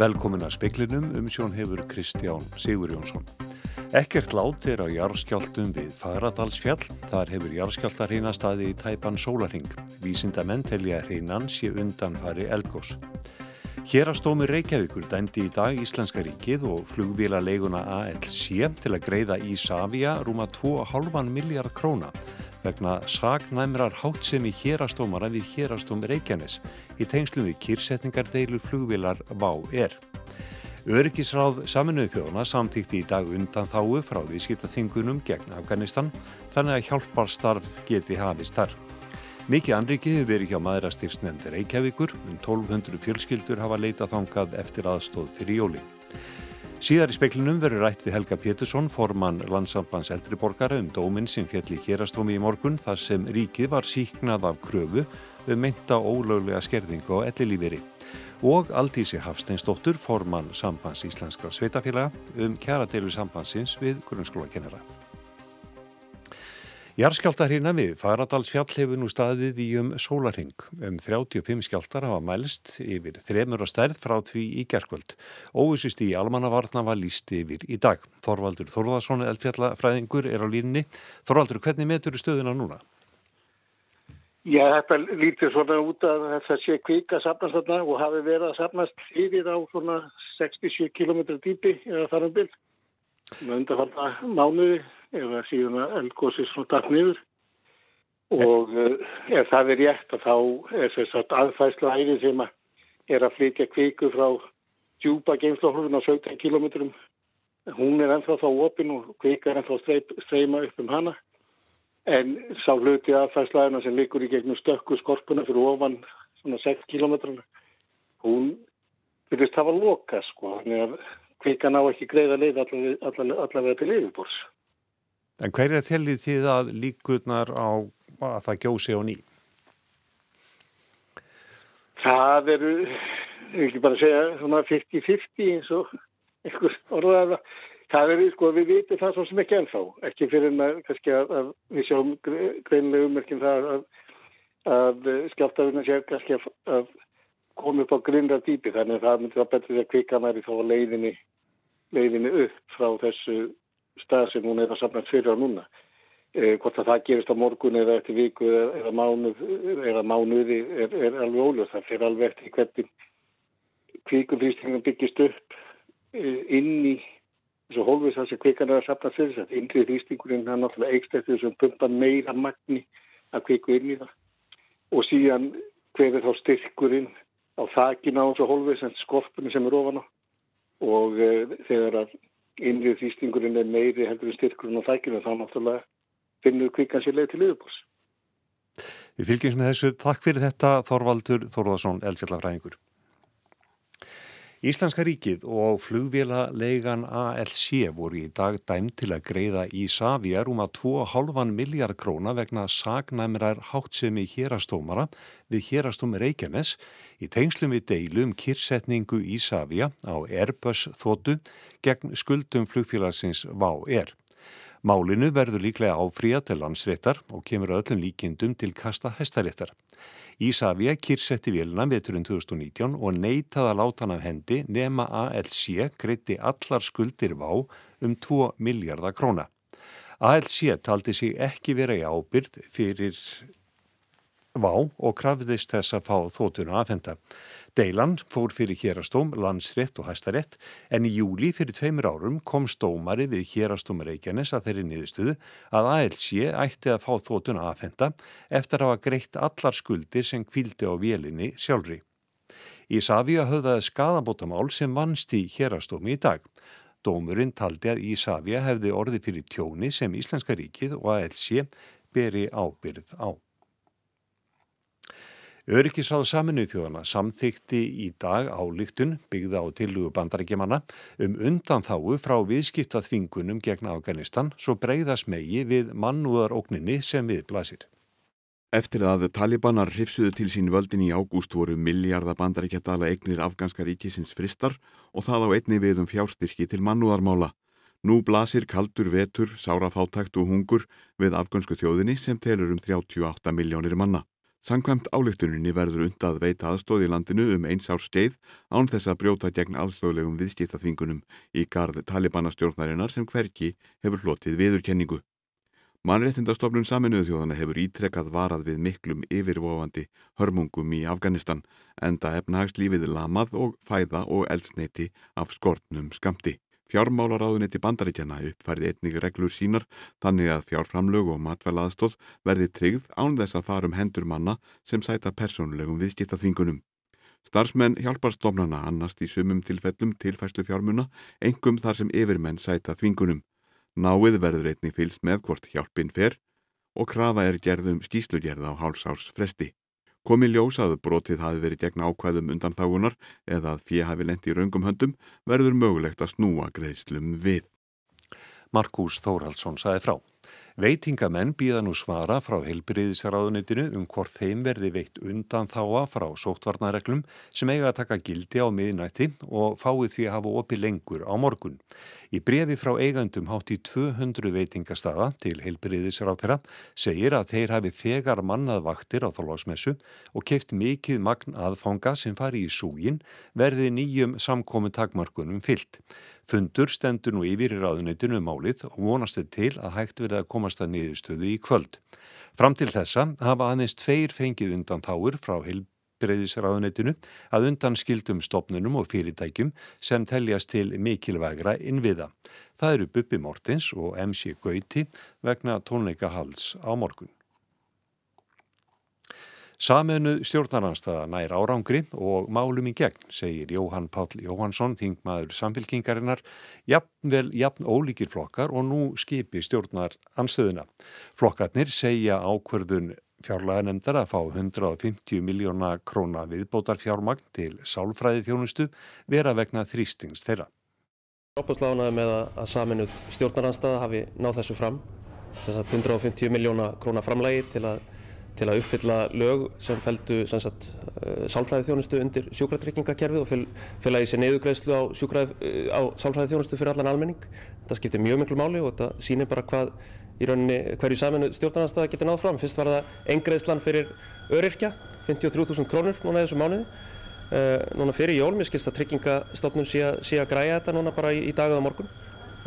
Velkomin að speklinum um sjón hefur Kristján Sigur Jónsson. Ekkert lát er á jarðskjáltum við Fagradalsfjall. Þar hefur jarðskjáltar hreina staði í tæpan sólarhing. Vísindamenn telja hreinan sé undan fari eldgós. Hérastómi Reykjavíkur dæmdi í dag Íslenska ríkið og flugvílarleiguna ALC til að greiða í Savia rúma 2,5 miljard króna vegna sagnæmrar hátsemi hérastómara við hérastóm Reykjanes í tengslum við kýrsetningardeilu flugvilar VÁ-R. Öryggisráð saminuðu þjóðuna samtíkti í dag undan þáu frá viðskiptaþingunum gegn Afganistan þannig að hjálparstarf geti hafist þar. Mikið anrikið hefur verið hjá maðurastýrsnefndir Reykjavíkur, um 1200 fjölskyldur hafa leitað þangað eftir aðstóð fyrir jóli. Síðar í speklinum verður rætt við Helga Pétursson, formann landsambands eldriborgara um dóminn sem fjalli hérastrómi í morgun þar sem ríkið var síknað af kröfu um meinta ólöglega skerðingu á ellilíferi. Og Aldísi Hafsteinsdóttur, formann sambands íslenskra sveitafélaga um kjaradeilu sambandsins við grunnskólakennara. Jarskjáltar hérna við Faradalsfjall hefur nú staðið í um sólarhing. Um 35 skjáltar hafa mælst yfir þremur og stærð frá því í gerkvöld. Óvissist í almannavarna var líst yfir í dag. Þorvaldur Þorðarsson, eldfjallafræðingur, er á línni. Þorvaldur, hvernig metur stöðuna núna? Já, þetta lítir svona út að þetta sé kvika sapnast þarna og hafi verið að sapnast yfir á svona 67 km dýpi eða þar um byrj. Með undarfalla mánuði eða síðan að eldgósi svona dætt niður. Og uh, ef það er rétt að þá er þess að aðfæsla æri sem að er að flytja kviku frá djúpa geimslóflugin á 17 km hún er ennþá þá opinn og kvika er ennþá streyma upp um hana. En sá hluti aðfæslaðina sem likur í gegnum stökku skorpuna fyrir ofan svona 6 km hún byrjast hafa loka sko þannig að kvika ná ekki greiða leið allavega, til yfirbúrs En hverja tellið þið að líkurnar á að það gjósi á ný? Það eru, ekki bara segja, svona 50-50 eins og einhver orðaða. Það eru, sko, við vitum það svo sem ekki ennþá. Ekki fyrir en að, kannski að, að við sjáum greinlega ummerkjum það að, að skjáftafurna séu kannski að, að koma upp á grinnra dýpi. Þannig að það myndir að betra því að kvika næri þá leiðinni, leiðinni upp frá þessu stað sem hún er að safna fyrir á núna. Eh, hvort að það gerist á morgun eða eftir viku eða, eða mánuð eða mánuði er, er alveg óljós. Það fyrir alveg eftir hvernig kvíkumfýstingum byggist upp eh, inn í þessu hólfis það sem kvikan er að safna fyrir þess að innrið fýstingurinn það er náttúrulega eikst eftir þessum pumpa meira magni að kviku inn í það og síðan hver er þá styrkurinn á þakin á þessu hólfis en skorpunni sem er ofan á og eh, þegar að innrið þýstingurinn er meiri heldur en styrkurinn á þækjum þá náttúrulega finnur kvikan sér leið til yfirbús. Við fylgjum með þessu. Takk fyrir þetta Þorvaldur Þorðarsson, eldfjallafræðingur. Íslenska ríkið og flugvélaleigan ALC voru í dag dæm til að greiða í Savia rúma 2,5 miljard króna vegna sagnæmrar háttsemi hérastómara við hérastóm Reykjanes í tengslum við deilum kyrsetningu í Savia á Airbus þóttu gegn skuldum flugfélagsins VAU-R. Málinu verður líklega áfríða til landsréttar og kemur öllum líkindum til kasta hestaréttar. Ísafja kyrsetti vélina veturinn 2019 og neytaði að láta hann af hendi nema ALC greitti allar skuldir vá um 2 miljardar króna. ALC taldi sig ekki vera í ábyrð fyrir vá og krafðist þess að fá þótuna aðfenda. Deilan fór fyrir hérastóm, landsrétt og hæstarétt en í júli fyrir tveimur árum kom stómari við hérastóm Reykjanes að þeirri niðurstuðu að ALC ætti að fá þótuna aðfenda eftir að hafa greitt allar skuldir sem kvildi á vélinni sjálfri. Í Savia höfðaði skadabótamál sem vannst í hérastómi í dag. Dómurinn taldi að Ísafja hefði orði fyrir tjóni sem Íslenska ríkið og ALC beri ábyrð á. Öryggisráð saminuð þjóðana samþykti í dag álíktun byggða á tillugu bandarækjumanna um undan þáu frá viðskiptað þvingunum gegn Afganistan svo breyðas megi við mannúðarókninni sem við blasir. Eftir að talibanar hrifsuðu til sín völdin í ágúst voru miljardar bandaríkjadala eignir afganska ríkisins fristar og það á einni við um fjárstyrki til mannúðarmála. Nú blasir kaldur vetur, sárafátækt og hungur við afgönsku þjóðinni sem telur um 38 miljónir manna. Sankvæmt álíktuninni verður undað veita aðstóð í landinu um eins ár skeið án þess að brjóta gegn alþjóðlegum viðskiptaþvingunum í gard talibanastjórnarinnar sem hverki hefur hlotið viðurkenningu. Mannréttindastofnun saminuðu þjóðana hefur ítrekkað varað við miklum yfirvofandi hörmungum í Afganistan enda efnahagslífið lamað og fæða og eldsneiti af skortnum skamti. Fjármálaráðunetti bandaríkjana uppfærði einnig reglur sínar þannig að fjárframlög og matvelaðstóð verði tryggð án þess að farum hendur manna sem sæta persónulegum viðskiptaþvingunum. Starfsmenn hjálparstofnana annast í sumum tilfellum tilfæslu fjármuna, engum þar sem yfirmenn sæta þvingunum. Náið verður einnig fylst með hvort hjálpin fer og krafa er gerðum skýslugerð á hálsárs fresti. Komi ljós að brotið hafi verið gegn ákvæðum undan þágunar eða að fjö hafi lendi í raungum höndum verður mögulegt að snúa greiðslum við. Markus Þórhaldsson saði frá. Veitingamenn býða nú svara frá heilbriðisraðunitinu um hvort þeim verði veitt undan þáa frá sóttvarnareglum sem eiga að taka gildi á miðnætti og fáið því að hafa opið lengur á morgun. Í brefi frá eigandum hátt í 200 veitingastada til heilbriðisráðtera segir að þeir hafi þegar mannað vaktir á þólagsmessu og keift mikið magn aðfanga sem fari í súgin verði nýjum samkomi takmörkunum fyllt. Fundur stendur nú yfir í ráðunitinu um málið og vonast þið til að hægt verða að komast að niðurstöðu í kvöld. Fram til þessa hafa aðeins tveir fengið undan þáur frá heilbreyðisráðunitinu að undan skildum stopnunum og fyrirtækjum sem teljast til mikilvægra innviða. Það eru Bubi Mortins og MC Gauti vegna tónleika hals á morgun. Samiðnuð stjórnaranstaða nær árangri og málum í gegn, segir Jóhann Páll Jóhannsson, þingmaður samfélkingarinnar, jafnvel jafn ólíkir flokkar og nú skipi stjórnar anstöðuna. Flokkarnir segja ákverðun fjárlega nefndar að fá 150 miljóna króna viðbótar fjármagn til sálfræði þjónustu vera vegna þrýstings þeirra. Óbúslánaði með að saminuð stjórnaranstaða hafi náð þessu fram, þess að 150 miljóna króna framlægi til að til að uppfylla lög sem feldu eh, sálfræði þjónustu undir sjúkratryggingakerfið og fylgja í sér neyðugreðslu á, uh, á sálfræði þjónustu fyrir allan almenning. Þetta skiptir mjög miklu máli og þetta sýnir bara hvað í rauninni hverju saminu stjórnarnarstaða getur náð fram. Fyrst var það engreðslan fyrir öryrkja, 53.000 krónur núna í þessu mánuði. Uh, núna fyrir jól, mér skilst að tryggingastofnun sé að græja þetta núna bara í, í dag eða morgun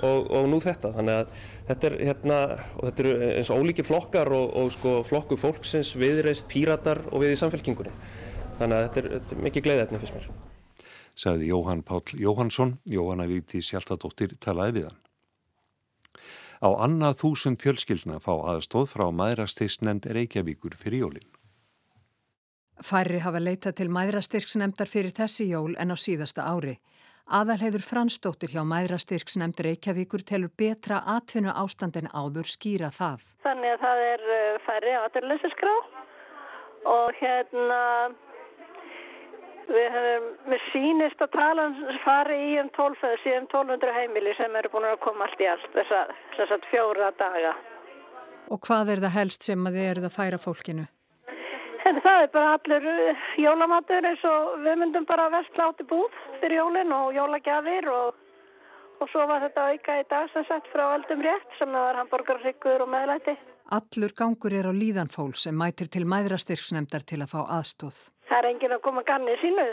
og, og nú þetta. Þannig að þetta er hérna, og þetta eru eins og ólíkir flokkar og, og sko flokku fólksins, viðreist, píratar og við í samfélkingunni. Þannig að þetta er, þetta er mikið gleiðetni fyrst mér. Saði Jóhann Páll Jóhannsson, Jóhanna Víti Sjálfadóttir talaði við hann. Á annað þúsund fjölskyldna fá aðstóð frá maðurastyrksnefnd Reykjavíkur fyrir jólinn. Færri hafa leitað til maðurastyrksnefndar fyrir þessi jól en á síðasta ári. Aðalhefur Fransdóttir hjá Mæðrastyrks nefndir Reykjavíkur telur betra atvinnu ástand en áður skýra það. Þannig að það er uh, færri aðurleysiskrá og hérna við hefum, við sínist að tala fari í um 12, síðan 1200 heimili sem eru búin að koma allt í allt þess að fjóra daga. Og hvað er það helst sem að þið eruð að færa fólkinu? Það er bara allir uh, jólamatur eins og við myndum bara vestla átti búð fyrir jólinn og jólagjafir og, og svo var þetta auka í dag sem sagt frá eldum rétt sem það var hamburgarryggur og meðlæti. Allur gangur er á líðanfól sem mætir til mæðrastyrksnemdar til að fá aðstóð. Það er engin að koma ganni sínu.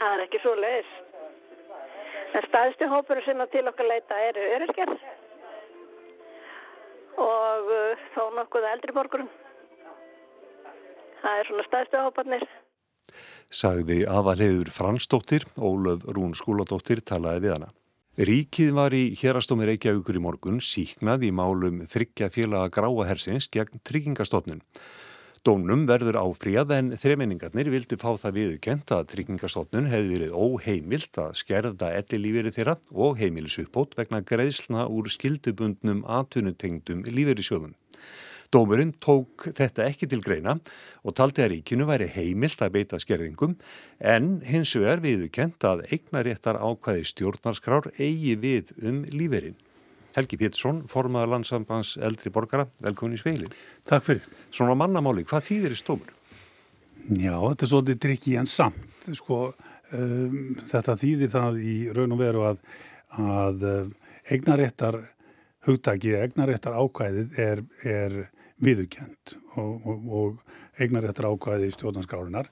Það er ekki svo leiðis. En staðstu hópur sem að til okkar leita eru öryrkjar og uh, þó nokkuð eldri borgurum það er svona stæðstu áhopparnir. Sagði aðalhegur Fransdóttir, Ólöf Rún Skúladóttir talaði við hana. Ríkið var í hérastómi Reykjavíkur í morgun síknað í málum þryggja félaga gráahersins gegn tryggingastofnun. Dónum verður áfríað en þremenningarnir vildi fá það viðkent að tryggingastofnun hefði verið óheimilt að skerða ellilíferi þeirra og heimilisuppbót vegna greiðsluna úr skildubundnum atvinnutengdum líferi sjóðum. Dómurinn tók þetta ekki til greina og taldi að ríkinu væri heimilt að beita skerðingum en hins vegar viðukent að eignaréttar ákvæði stjórnarskrár eigi við um líferinn. Helgi Pétursson, formadur landsambands eldri borgara, velkomin í sveilin. Takk fyrir. Svona mannamáli, hvað þýðir í stómur? Já, þetta er svolítið drikki en samt. Sko, um, þetta þýðir það í raun og veru að að eignaréttar hugtakið, eignaréttar ákvæðið er, er viðukjönd og, og, og eignaréttar ákvæðið í stjórnarskrárinar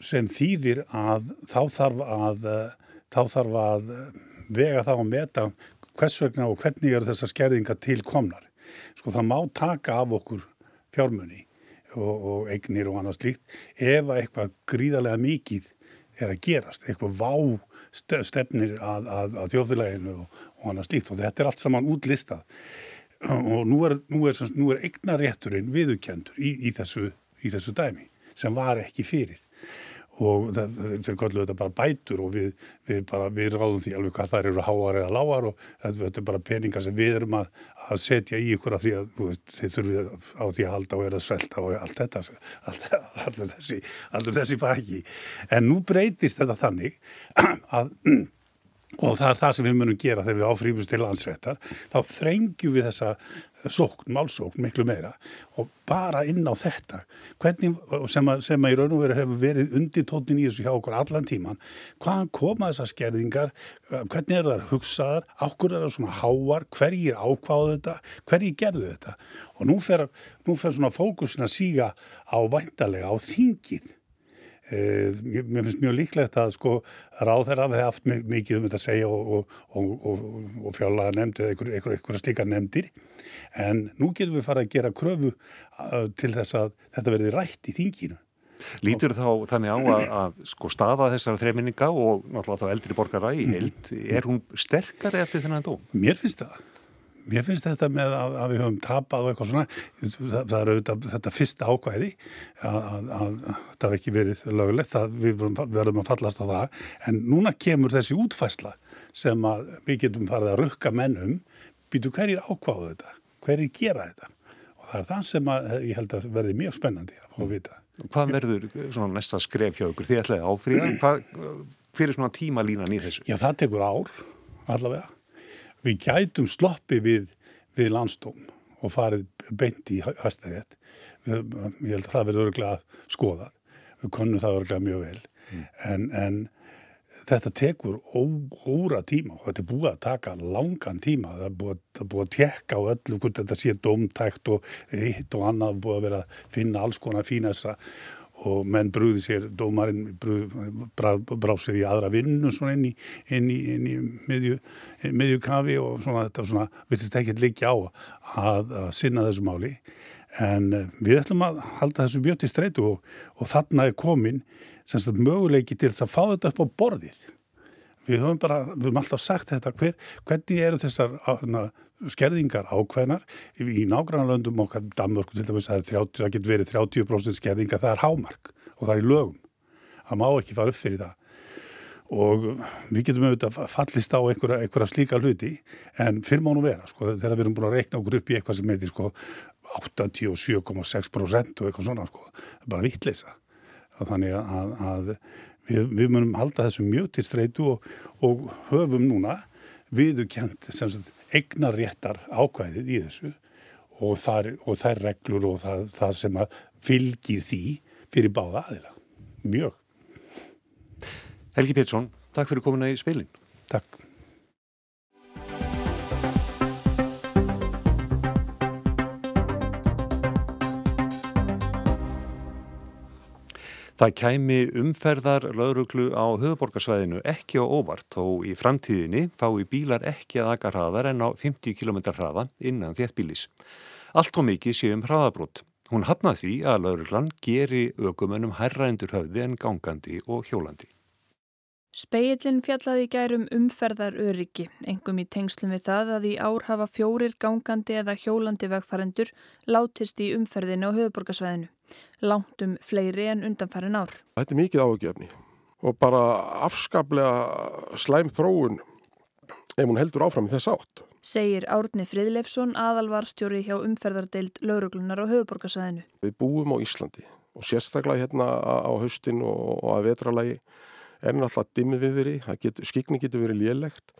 sem þýðir að þá þarf að, þá þarf að vega þá að meta hvers vegna og hvernig eru þessar skerðingar til komnar. Sko það má taka af okkur fjármunni og, og eignir og annað slíkt ef eitthvað gríðarlega mikið er að gerast, eitthvað vá stefnir að, að, að þjóðfélaginu og, og annað slíkt og þetta er allt saman útlistað og nú er, er, er eignarétturinn viðukendur í, í, þessu, í þessu dæmi sem var ekki fyrir og þeir kallu þetta bara bætur og við, við, bara, við ráðum því alveg hvað þær eru háar eða lágar og þetta er bara peningar sem við erum að, að setja í ykkur af því að þið þurfið á því að halda og er að svelta og allt þetta, allur þessi, þessi baki. En nú breytist þetta þannig að og það er það sem við munum gera þegar við áfrýmumst til landsrættar, þá þrengjum við þessa sókn, málsókn miklu meira. Og bara inn á þetta. Hvernig, sem, að, sem að í raun og veru hefur verið undir tónin í þessu hjá okkur allan tíman, hvaðan koma þessar skerðingar, hvernig er það hugsaðar, ákkur er það svona háar? Hverjir ákváðu þetta, hverjir gerðu þetta? Og nú fer, nú fer svona fókusin að síga á væntalega á þingið mér finnst mjög líklegt að sko ráð þeirra hafi haft mikið um þetta að segja og, og, og, og fjálaga nefndi eða einhverja slíka nefndir en nú getum við farið að gera kröfu uh, til þess að þetta verði rætt í þinginu. Lítur þá þannig á að, að sko stafa þessara þreminninga og náttúrulega þá eldri borgara í held, er hún sterkari eftir þennan dóm? Mér finnst það. Mér finnst þetta með að, að við höfum tapað og eitthvað svona, það, það er auðvitað þetta fyrsta ákvæði að, að, að þetta hef ekki verið lögulegt, við verðum að fallast á það, en núna kemur þessi útfæsla sem að við getum farið að rukka mennum, býtu hverjir ákváðu þetta, hverjir gera þetta og það er það sem að ég held að verði mjög spennandi að fá að vita. Hvað verður svona næsta skref hjá ykkur? Þið ætlaði áfríða, hver er svona tímalínan í þessu? Já, það tekur ár allavega við gætum sloppi við, við landstóm og farið beint í hæstarétt. Ég held að það verður örglega skoðað. Við konnum það örglega mjög vel. Mm. En, en þetta tekur ó, óra tíma og þetta er búið að taka langan tíma. Það er búið, búið að tjekka á öllu hvort þetta sé domtækt og eitt og annað búið að vera að finna alls konar fínasta og menn brúði sér, dómarinn brá sér í aðra vinnu inn í, inn í, inn í miðju, miðju kafi og svona þetta svona, vittist ekki líka á að, að sinna þessu máli. En eh, við ætlum að halda þessu mjög til streitu og, og þarna er komin semst að möguleiki til þess að fá þetta upp á borðið við höfum bara, við höfum alltaf sagt þetta hver, hvernig eru þessar skerðingar ákveðnar? Í nágrannlöndum okkar, Danmörku til dæmis það, 30, það getur verið 30% skerðinga það er hámark og það er í lögum. Það má ekki fara upp fyrir það. Og við getum auðvitað fallist á einhverja, einhverja slíka hluti en fyrir mánu vera, sko, þegar við erum búin að rekna okkur upp í eitthvað sem heitir sko 87,6% og eitthvað svona sko, bara vittleysa þannig að, að við, við munum halda þessu mjög til streitu og, og höfum núna viðukent eignaréttar ákvæðið í þessu og og þær reglur og það, það sem fylgir því fyrir báða aðila. Mjög. Helgi Pétursson, takk fyrir komuna í speilin. Takk. Það kæmi umferðar lauruglu á höfuborgarsvæðinu ekki á óvart og í framtíðinni fái bílar ekki að aga hraðar en á 50 km hraða innan þéttbílis. Allt og mikið sé um hraðabrott. Hún hafnað því að lauruglan geri aukumennum hærraendur höfði en gangandi og hjólandi. Speillin fjallaði gærum umferðar öryggi, engum í tengslum við það að í ár hafa fjórir gangandi eða hjólandi vegfærendur látist í umferðinu á höfuborgarsvæðinu. Langt um fleiri en undanfærin ár. Þetta er mikið ágefni og bara afskaplega slæm þróun ef hún heldur áfram í þess átt. Segir Árni Fridleifsson aðalvarstjóri hjá umferðardeild lauruglunar á höfuborgarsvæðinu. Við búum á Íslandi og sérstaklega hérna á haustin og að vetralagi er náttúrulega dimmiðviðri, skikni getur verið lélegt.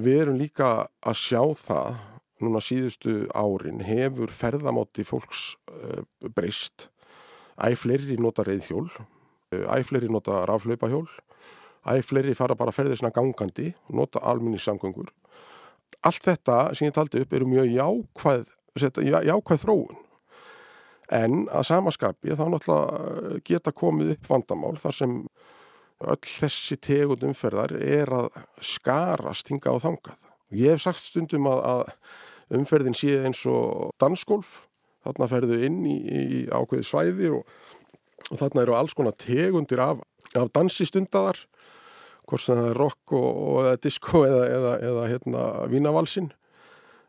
Við erum líka að sjá það, núna síðustu árin hefur ferðamátti fólks uh, breyst. Æfleiri nota reyðhjól, æfleiri nota raflaupahjól æg fleiri fara bara að ferði svona gangandi nota alminnissamgöngur. Allt þetta sem ég taldi upp eru mjög jákvæð, jákvæð þróun. En að samaskapi þá náttúrulega geta komið upp vandamál þar sem öll þessi tegund umferðar er að skarast hinga á þangað. Ég hef sagt stundum að, að umferðin sé eins og dansgolf, þarna ferðu inn í, í ákveði svæði og, og þarna eru alls konar tegundir af, af dansistundadar, hvort sem það er rock og, og disco eða, eða, eða hérna, vínavalsin.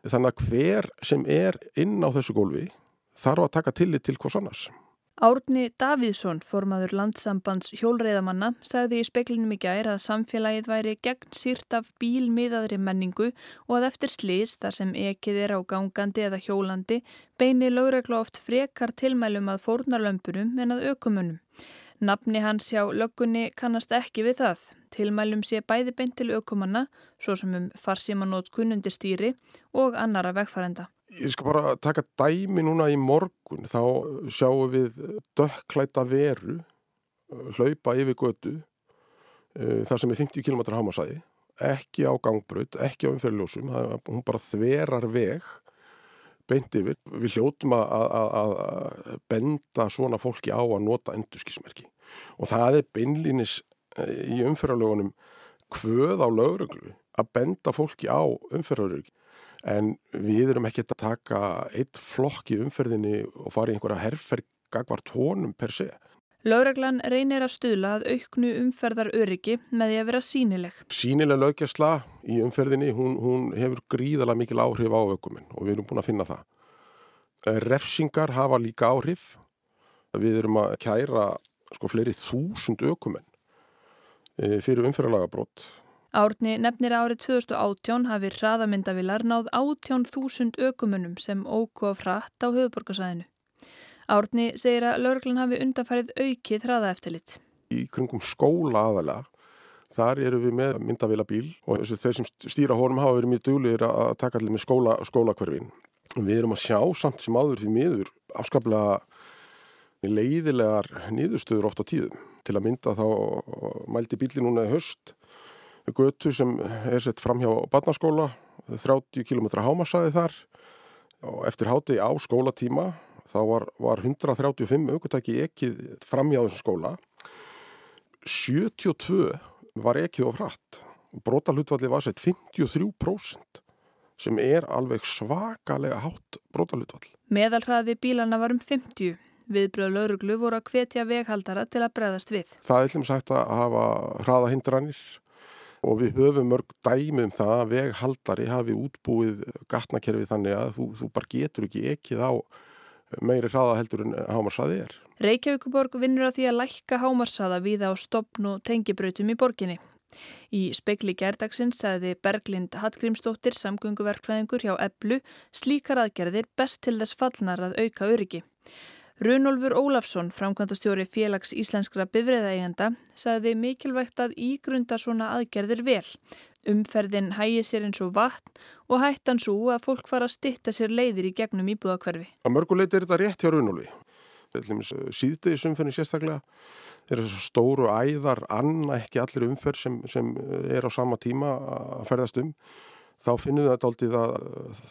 Þannig að hver sem er inn á þessu gólfi þarf að taka tillit til hvers annars. Árni Davíðsson, formaður landsambands hjólreiðamanna, sagði í speklinum í gær að samfélagið væri gegn sírt af bílmiðaðri menningu og að eftir slís þar sem ekið er á gangandi eða hjólandi beini lögregla oft frekar tilmælum að fórnarlömpunum en að aukumunum. Nafni hans hjá löggunni kannast ekki við það. Tilmælum sé bæði beint til aukumanna, svo sem um farsímanót kunnundi stýri og annara vegfærenda. Ég skal bara taka dæmi núna í morgun, þá sjáum við dökklæta veru hlaupa yfir götu uh, þar sem er 50 km hámasæði, ekki á gangbröð, ekki á umferðljósum, hún bara þverar veg beint yfir. Við hljótum að, benda svona fólki á að nota endurskísmerki og það er beinlínis í umferðalögunum hvöð á lögreglu að benda fólki á umferðalögu en við erum ekki að taka eitt flokk í umferðinni og fara í einhverja herrferð gagvart honum per sé. Láreglan reynir að stuðla að auknu umferðar öryggi með því að vera sínileg. Sínileg lögjastla í umferðinni, hún, hún hefur gríðala mikil áhrif á aukuminn og við erum búin að finna það. Refsingar hafa líka áhrif. Við erum að kæra sko fleiri þúsund aukuminn eh, fyrir umferðarlagabrótt Árni nefnir árið 2018 hafi hraðamyndavilar náð 18.000 ökumunum sem óku á frætt á höfuborgarsæðinu. Árni segir að laurglan hafi undanfærið aukið hraðaeftilit. Í kringum skóla aðalega, þar eru við með myndavila-bíl og þeir sem stýra honum hafa verið mjög duglir að taka allir með skóla, skólakverfin. Við erum að sjá samt sem áður því miður afskaplega leiðilegar nýðustöður ofta tíðum. Til að mynda þá mældi bíli núna höst götu sem er sett fram hjá barnaskóla, 30 km hámasæði þar. Og eftir háti á skólatíma þá var, var 135 aukvöntæki ekkið fram hjá þessum skóla. 72 var ekkið of hratt. Brotalutvalli var sett 53% sem er alveg svakalega hátt brotalutvall Meðalhraði bílana var um 50 Viðbröð lauruglu voru að hvetja veghaldara til að bregðast við. Það er hlum sagt að hafa hraðahindranir og við höfum mörg dæmi um það að veghaldari hafi útbúið gatnakerfi þannig að þú, þú bara getur ekki ekkið á meiri hraða heldur en hámarsaði er. Reykjavíkuborg vinnur að því að lækka hámarsaða við á stopn og tengibrautum í borginni. Í spekli gerdagsins sagði Berglind Hallgrímsdóttir samgönguverkfræðingur hjá Eblu slíkar aðgerðir best til þess fallnar að auka öryggi. Runolfur Ólafsson, framkvæmdastjóri félags íslenskra bifræðaegenda, sagði mikilvægt að ígrunda svona aðgerðir vel. Umferðin hægi sér eins og vatn og hættan svo að fólk fara að stitta sér leiðir í gegnum íbúðakverfi. Að mörguleit er þetta rétt hjá Runolfi. Síðdegisumferðin sérstaklega er þessu stóru æðar anna ekki allir umferð sem, sem er á sama tíma að ferðast um. Þá finnum við þetta aldrei að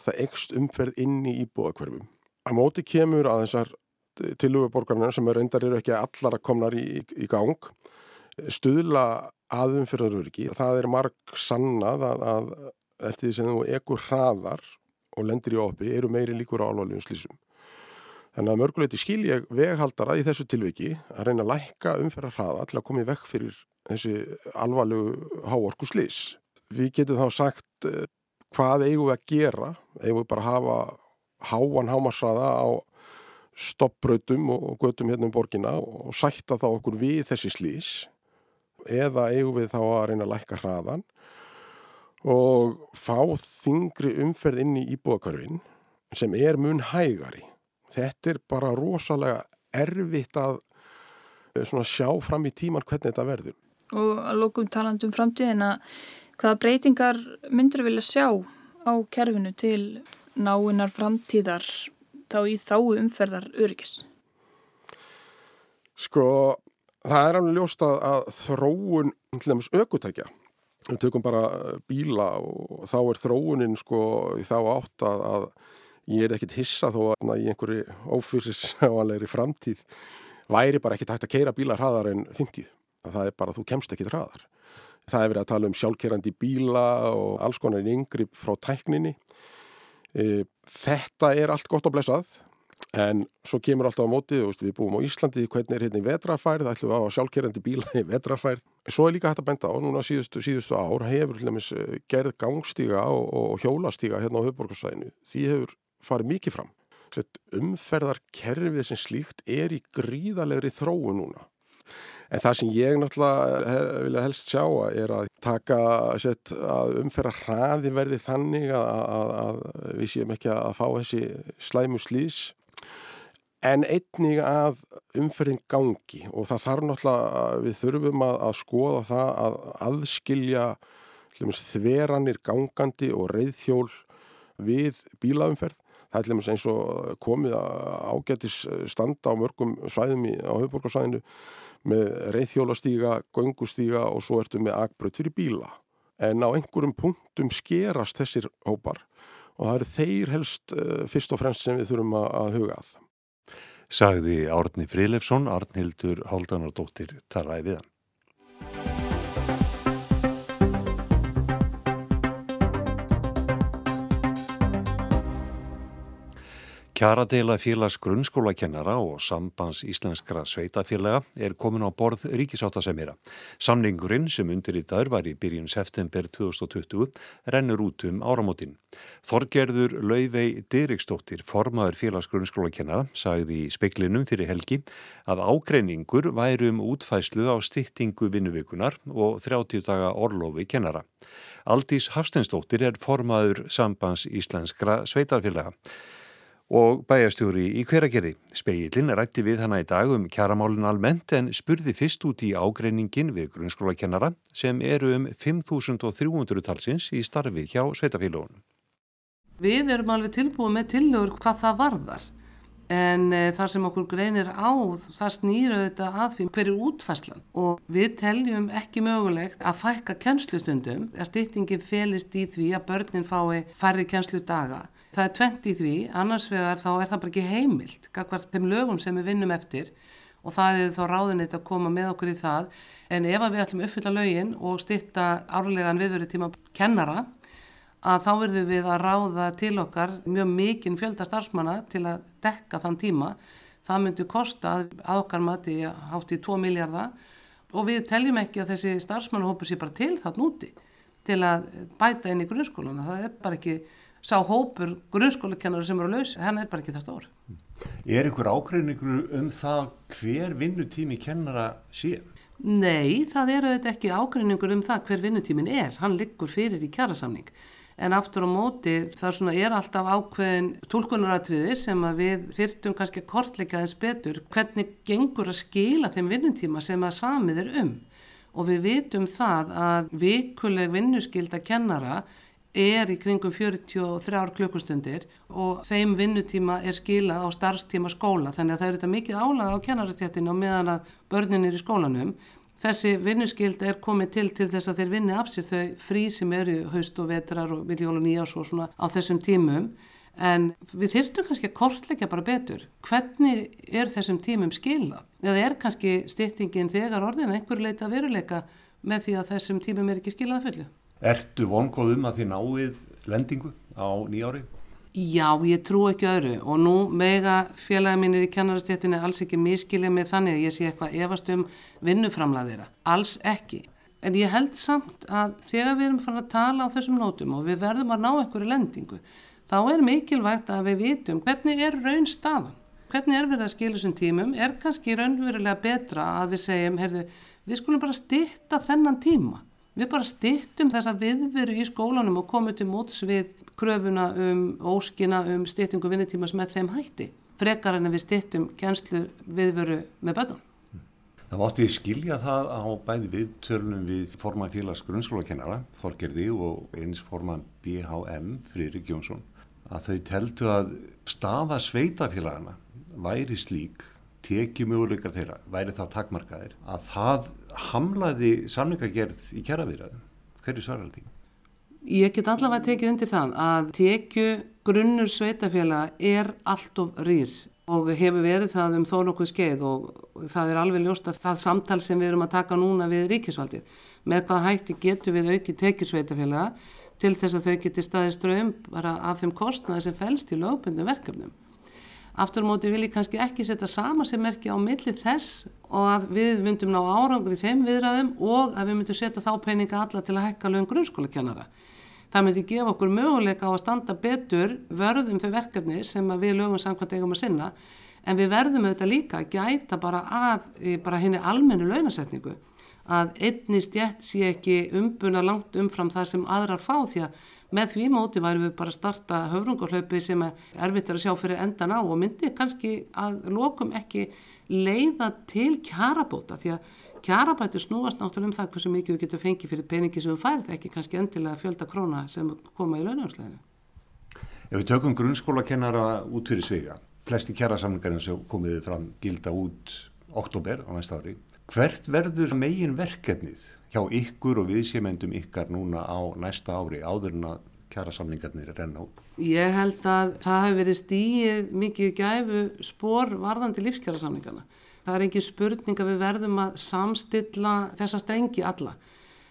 það ekst umferð inn í íbúðakverfum. Að móti kemur að þessar tiluguborgarna sem er reyndar eru ekki allar að komnar í, í gang stuðla aðum fyrir öryggi. Það er marg sannað að, að eftir því sem þú ekkur hraðar og lendir í opi eru meiri líkur á alvarlegum slísum. Þannig að mörguleiti skilja veghaldara í þessu tilviki að reyna að lækka umferðar hraða til að koma í vekk fyrir þessi alvarlegu háorku slís. Við getum þá sagt eh, hvað eigum við að gera, eigum við bara að hafa háan hámarsraða á stoppbrautum og götum hérna um borgina og sætta þá okkur við þessi slís eða eigum við þá að reyna að lækka hraðan og fá þingri umferð inn í íbúðakörfin sem er mun hægari. Þetta er bara rosalega erfitt að eh, sjá fram í tíman hvernig þetta verður. Og að lókum talandum framtíðina, hvaða breytingar myndir vilja sjá á kerfinu til náinnar framtíðar þá í þá umferðar öryggis? Sko, það er alveg ljóst að, að þróun aukutækja við tökum bara bíla og þá er þróunin sko í þá átt að, að ég er ekkit hissa þó að í einhverju ófysisáanlegri framtíð væri bara ekkit hægt að keira bíla hraðar en 50. Það er bara að þú kemst ekkit hraðar. Það er verið að tala um sjálfkerrandi bíla og alls konar yngri frá tækninni. E, þetta er allt gott að blessað en svo kemur alltaf á mótið og við búum á Íslandi hvernig er hérna í vetrafærið, ætlum við að hafa sjálfkerrandi bíla í vetrafærið. Svo er líka hægt að benda á, núna síðustu, síðustu ár hefur e, gerð gangstíga og, og hjólastíga hérna á höfborgarsæðinu. Því hefur farið mikið fram. Umferðarkerfið sem slíkt er í gríðalegri þróu núna. En það sem ég náttúrulega vilja helst sjá er að taka sett, að umferða hraði verði þannig að, að, að við séum ekki að fá þessi slæmu slís en einnig að umferðin gangi og það þarf náttúrulega við þurfum að, að skoða það að aðskilja þveranir gangandi og reyðhjól við bílaumferð. Það er eins og komið ágætis standa á mörgum svæðum í, á höfuborgarsvæðinu með reyðhjólastíga, göngustíga og svo ertu með agbröð fyrir bíla. En á einhverjum punktum skerast þessir hópar og það eru þeir helst uh, fyrst og fremst sem við þurfum að, huga að. Sagði Árni Frilefsson, Arnhildur Haldanardóttir talaði við hann. Kjaradeila félags grunnskólakennara og sambans íslenskra sveitafélaga er komin á borð ríkisáttasemira. Samningurinn sem undir í dagur var í byrjun september 2020 rennur út um áramótin. Þorgerður Lauvei Diriksdóttir, formaður félags grunnskólakennara, sagði í speklinum fyrir helgi að ágreiningur væri um útfæslu á stýttingu vinnuvikunar og 30 daga orlofi kennara. Aldís Hafstensdóttir er formaður sambans íslenskra sveitafélaga og bæjastjóri í hveragerði. Speilin rætti við hana í dag um kjaramálin almennt en spurði fyrst út í ágreiningin við grunnskólakennara sem eru um 5.300 talsins í starfi hjá sveitafélagunum. Við erum alveg tilbúið með tillögur hvað það varðar en e, þar sem okkur greinir á það snýra þetta að því hverju útfæslan og við teljum ekki mögulegt að fækka kennslustundum að stýttingin felist í því að börnin fái færri kennsludaga Það er tvent í því, annars vegar þá er það bara ekki heimilt, kakvart þeim lögum sem við vinnum eftir og það er þá ráðinit að koma með okkur í það. En ef við ætlum uppfylla lögin og styrta árlegan viðverið tíma kennara, að þá verðum við að ráða til okkar mjög mikinn fjölda starfsmanna til að dekka þann tíma. Það myndi kosta að okkar mati hátt í 2 miljardar og við teljum ekki að þessi starfsmannahópur sé bara til það núti til að bæta inn í grunnskóluna. Það er bara ekki sá hópur grunnskólakennar sem eru að lausa, hann er bara ekki það stór. Er einhver ákveðningur um það hver vinnutími kennara sé? Nei, það eru auðvitað ekki ákveðningur um það hver vinnutímin er, hann liggur fyrir í kjærasamning. En aftur á móti það svona, er alltaf ákveðin tólkunaratriði sem við þyrtum kannski að kortleika þess betur hvernig gengur að skila þeim vinnutíma sem að samið er um. Og við vitum það að vikuleg vinnuskilda kennara er í kringum 43 klukkustundir og þeim vinnutíma er skilað á starfstíma skóla þannig að það eru þetta mikið álaga á kennarastjættinu og meðan að börnin er í skólanum. Þessi vinnuskild er komið til til þess að þeir vinni af sér þau frí sem eru haust og vetrar og viljól og nýjás og svona á þessum tímum en við þyrftum kannski að kortleika bara betur. Hvernig er þessum tímum skilað? Eða er kannski styrtingin þegar orðin einhver leita veruleika með því að þessum tímum er ekki skilað fullu? Ertu vongóð um að þið náið lendingu á nýjári? Já, ég trú ekki öðru og nú mega félagi mínir í kennarastéttinni alls ekki miskilja mig þannig að ég sé eitthvað efast um vinnuframlaðira. Alls ekki. En ég held samt að þegar við erum fann að tala á þessum nótum og við verðum að ná einhverju lendingu, þá er mikilvægt að við vitum hvernig er raun staðan. Hvernig er við að skilja þessum tímum? Er kannski raunverulega betra að við segjum, heyrðu, við skulum bara stitta þennan tíma Við bara stittum þessa viðveru í skólanum og komum til móts við kröfuna um óskina um stittingu vinnitímas með þeim hætti. Frekar en við stittum kjænslu viðveru með bönnum. Það mátti skilja það á bæði viðtörnum við forman félags grunnskólakennara, Þorgerði og eins forman BHM, Fririk Jónsson, að þau teltu að staða sveitafélagana væri slík tekjumöguleikar þeirra væri það takmarkaðir að það hamlaði samlingagerð í kjæraviðræðum. Hverju svarar þetta? Ég get allavega tekið undir það að tekju grunnur sveitafélaga er allt of rýr og við hefum verið það um þó nokkuð skeið og það er alveg ljóst að það samtal sem við erum að taka núna við ríkisvaldið með hvað hætti getur við auki tekið sveitafélaga til þess að þau geti staðið ströym bara af þeim kostnaði sem fælst í lögbundum verkefnum. Aftur á móti vil ég kannski ekki setja sama sem merki á milli þess og að við myndum ná árangur í þeim viðræðum og að við myndum setja þá peninga alla til að hekka lögum grunnskólakennara. Það myndi gefa okkur möguleika á að standa betur vörðum fyrir verkefni sem við lögum samkvæmt eigum að sinna en við verðum auðvitað líka að gæta bara að bara henni almennu launasetningu að einni stjætt sé ekki umbuna langt umfram það sem aðrar fá því að með því móti væri við bara að starta höfrungarhlaupi sem er erfitt að sjá fyrir endan á og myndi kannski að lokum ekki leiða til kjarabóta því að kjarabæti snúast náttúrulega um það hversu mikið við getum fengið fyrir peningi sem við færð ekki kannski endilega fjölda króna sem koma í launaumsleginu. Ef við tökum grunnskólakennara út fyrir svega, flesti kjarasamlingarinn sem komiði fram gilda út oktober á næsta ári, hvert verður megin verkefnið hjá ykkur og viðsémendum ykkar núna á næsta ári áður en að kjærasamlingarnir er renna út? Ég held að það hefur verið stíið mikið gæfu spór varðandi lífskjærasamlingarna. Það er engin spurning að við verðum að samstilla þessa strengi alla.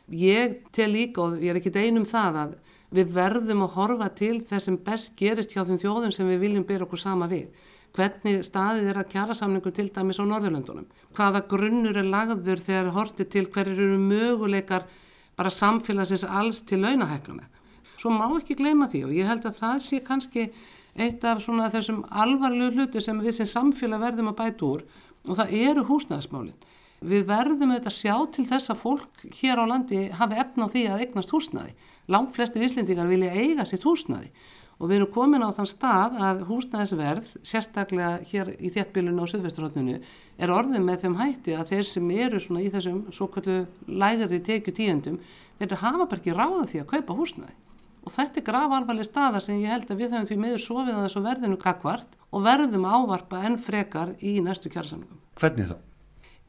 Ég tel líka og ég er ekki einum það að við verðum að horfa til þess sem best gerist hjá þeim þjóðum sem við viljum byrja okkur sama við hvernig staðið er að kjara samningu til dæmis á Norðurlöndunum, hvaða grunnur er lagður þegar hortið til hverjir eru möguleikar bara samfélagsins alls til launahækjana. Svo má ekki gleyma því og ég held að það sé kannski eitt af svona þessum alvarlegu hlutu sem við sem samfélag verðum að bæta úr og það eru húsnæðismálinn. Við verðum auðvitað að sjá til þess að fólk hér á landi hafi efna á því að eignast húsnæði. Langt flestir íslendingar vilja eiga sitt húsnæði og við erum komin á þann stað að húsnæðisverð, sérstaklega hér í þéttbílunum á Suðvesturhóttinu, er orðið með þeim hætti að þeir sem eru svona í þessum svo kallu lægari tekju tíundum, þeir hafa bara ekki ráða því að kaupa húsnæði. Og þetta er grav alvarleg staða sem ég held að við höfum því meður sofið að þessu verðinu kakvart og verðum ávarpa enn frekar í næstu kjársamlingum. Hvernig þá?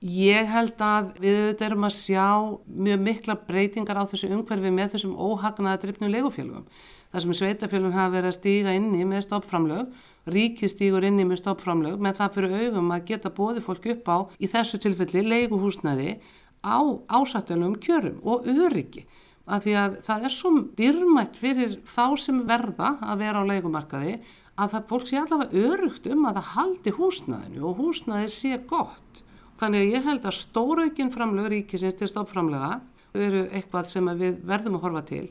Ég held að við auðvitað erum að sjá mjög mikla breytingar á þessu umhverfi með þessum óhagnaða drifnu legufélugum þar sem sveitafélun hafa verið að stíga inni með stoppframlög, ríkið stígur inni með stoppframlög með það fyrir augum að geta bóði fólk upp á í þessu tilfelli leiguhúsnaði á ásættunum kjörum og öryggi að því að það er svo dyrmætt fyrir þá sem verða að vera á leikumarkaði að það fólk sé allavega örugt um að það haldi húsnaðinu og húsnaði sé gott. Þannig að ég held að stóraukinn framlög ríkisins til stoppframlega veru eitthvað sem við verðum að horfa til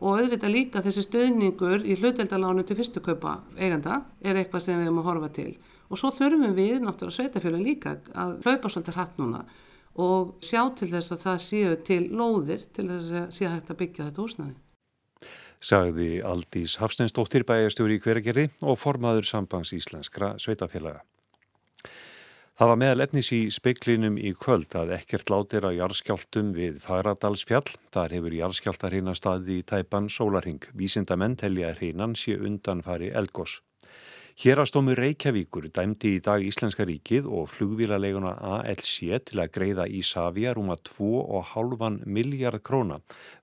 og auðvitað líka þessi stöðningur í hluteldalánu til fyrstu kaupa eiganda er eitthvað sem við erum að horfa til og svo þurfum við náttúrulega sveitafjölu líka að hlaupa svolítið hratt núna og sjá til þess að það séu til lóðir til þess að sé hægt að byggja þetta húsnaði. Sagði Aldís Hafsteinsdóttir bæjastjóri í hveragerði og formaður sambangs íslenskra sveitafélaga. Það var meðal efnis í speiklinum í kvöld að ekkert látir á jarðskjáltum við Fagradalsfjall. Þar hefur jarðskjáltar hreina staði í tæpan sólaring. Vísindamenn telja hreinan sé undanfari eldgós. Hérastómi Reykjavíkur dæmdi í dag Íslenska ríkið og flugvílaleguna ALC til að greiða í Savia rúma 2,5 miljard króna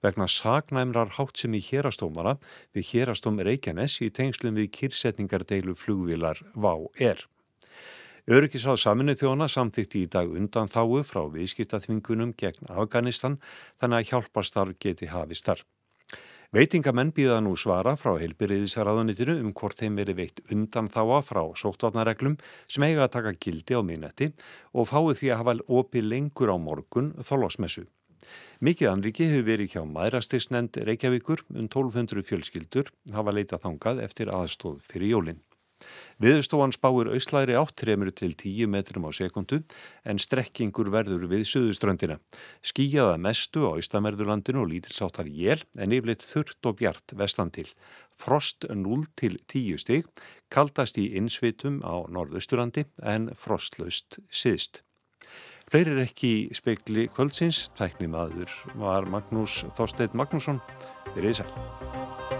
vegna sem í hérastómara við hérastóm Reykjanes í tengslum við kyrsetningardeilu flugvílar VÁ-R. Öryggisráð saminu þjóna samþykti í dag undan þáu frá viðskiptaþvingunum gegn Afganistan þannig að hjálparstarf geti hafistar. Veitingamenn býða nú svara frá heilbyrriðisraðunitinu um hvort þeim veri veitt undan þáa frá sóttvarnareglum sem eiga að taka gildi á minnetti og fáið því að hafa opið lengur á morgun þólásmessu. Mikið anriki hefur verið hjá maðurastisnend Reykjavíkur um 1200 fjölskyldur hafa leitað þangað eftir aðstóð fyrir jólinn. Viðstofan spáir auðslæri átt 3 til 10 metrum á sekundu en strekkingur verður við suðuströndina. Skíjaða mestu á austamerðurlandinu og lítilsáttar jél en yfirleitt þurrt og bjart vestan til. Frost 0 til 10 stig, kaldast í innsvitum á norðausturlandi en frostlaust siðst. Fleiri er ekki speikli kvöldsins, tæknimaður var Magnús Þorstein Magnússon, við reyðsæl.